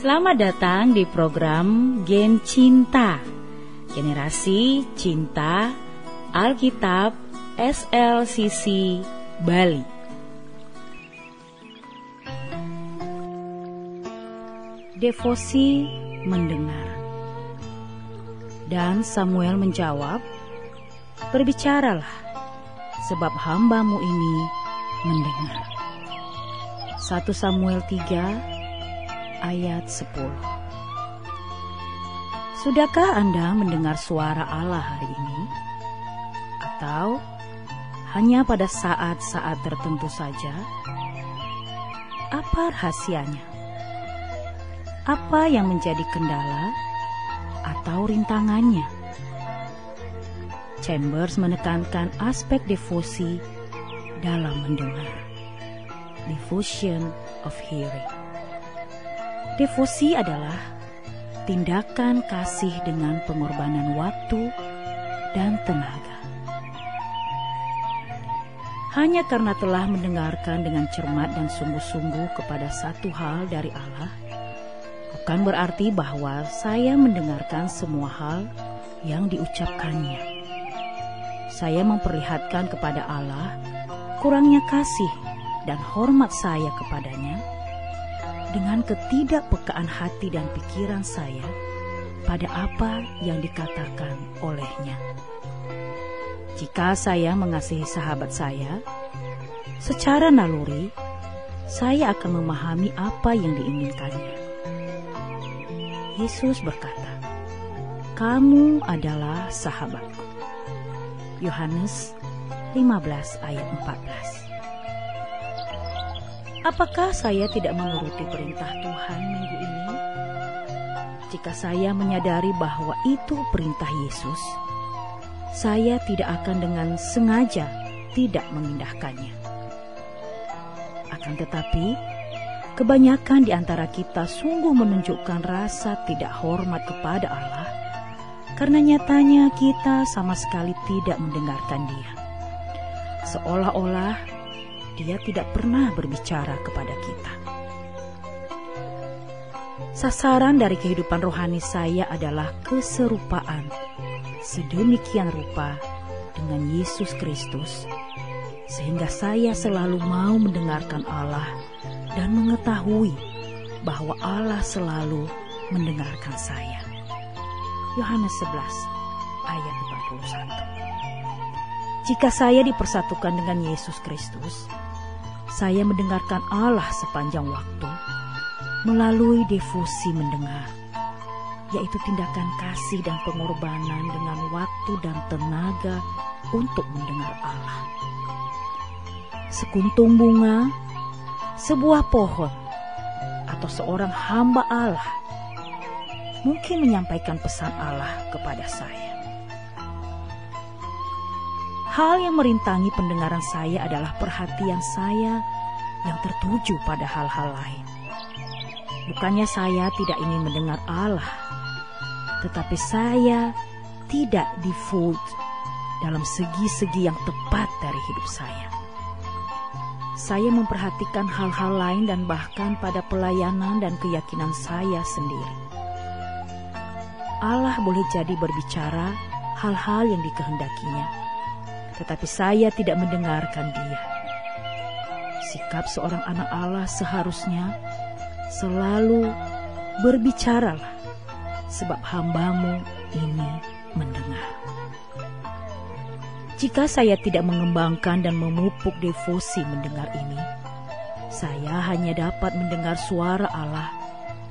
Selamat datang di program Gen Cinta. Generasi Cinta Alkitab SLCC Bali. Devosi mendengar. Dan Samuel menjawab Berbicaralah sebab hambamu ini mendengar. 1 Samuel 3 ayat 10. Sudahkah Anda mendengar suara Allah hari ini? Atau hanya pada saat-saat tertentu saja? Apa rahasianya? Apa yang menjadi kendala atau rintangannya? Chambers menekankan aspek devosi dalam mendengar. Devotion of hearing. Devosi adalah tindakan kasih dengan pengorbanan waktu dan tenaga. Hanya karena telah mendengarkan dengan cermat dan sungguh-sungguh kepada satu hal dari Allah, bukan berarti bahwa saya mendengarkan semua hal yang diucapkannya. Saya memperlihatkan kepada Allah kurangnya kasih dan hormat saya kepadanya dengan ketidakpekaan hati dan pikiran saya pada apa yang dikatakan olehnya. Jika saya mengasihi sahabat saya, secara naluri saya akan memahami apa yang diinginkannya. Yesus berkata, "Kamu adalah sahabatku." Yohanes 15 ayat 14. Apakah saya tidak menuruti perintah Tuhan minggu ini? Jika saya menyadari bahwa itu perintah Yesus, saya tidak akan dengan sengaja tidak memindahkannya. Akan tetapi, kebanyakan di antara kita sungguh menunjukkan rasa tidak hormat kepada Allah karena nyatanya kita sama sekali tidak mendengarkan Dia. Seolah-olah dia tidak pernah berbicara kepada kita. Sasaran dari kehidupan rohani saya adalah keserupaan sedemikian rupa dengan Yesus Kristus, sehingga saya selalu mau mendengarkan Allah dan mengetahui bahwa Allah selalu mendengarkan saya. Yohanes 11 ayat 41. Jika saya dipersatukan dengan Yesus Kristus, saya mendengarkan Allah sepanjang waktu melalui devosi mendengar, yaitu tindakan kasih dan pengorbanan dengan waktu dan tenaga untuk mendengar Allah. Sekuntung bunga, sebuah pohon, atau seorang hamba Allah mungkin menyampaikan pesan Allah kepada saya. Hal yang merintangi pendengaran saya adalah perhatian saya yang tertuju pada hal-hal lain. Bukannya saya tidak ingin mendengar Allah, tetapi saya tidak default dalam segi-segi yang tepat dari hidup saya. Saya memperhatikan hal-hal lain dan bahkan pada pelayanan dan keyakinan saya sendiri. Allah boleh jadi berbicara hal-hal yang dikehendakinya tetapi saya tidak mendengarkan dia. Sikap seorang anak Allah seharusnya selalu berbicaralah, sebab hambamu ini mendengar. Jika saya tidak mengembangkan dan memupuk devosi mendengar ini, saya hanya dapat mendengar suara Allah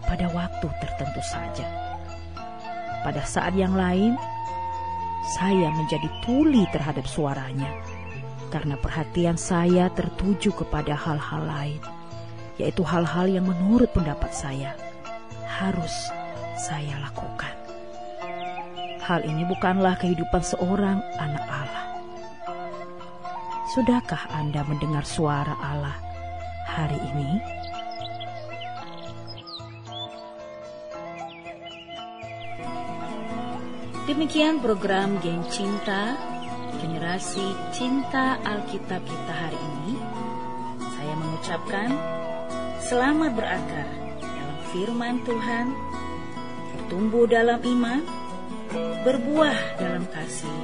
pada waktu tertentu saja. Pada saat yang lain, saya menjadi tuli terhadap suaranya karena perhatian saya tertuju kepada hal-hal lain, yaitu hal-hal yang menurut pendapat saya harus saya lakukan. Hal ini bukanlah kehidupan seorang anak Allah. Sudahkah Anda mendengar suara Allah hari ini? Demikian program Geng Cinta, generasi cinta Alkitab kita hari ini. Saya mengucapkan selamat berakar dalam firman Tuhan, bertumbuh dalam iman, berbuah dalam kasih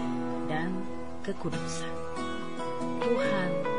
dan kekudusan. Tuhan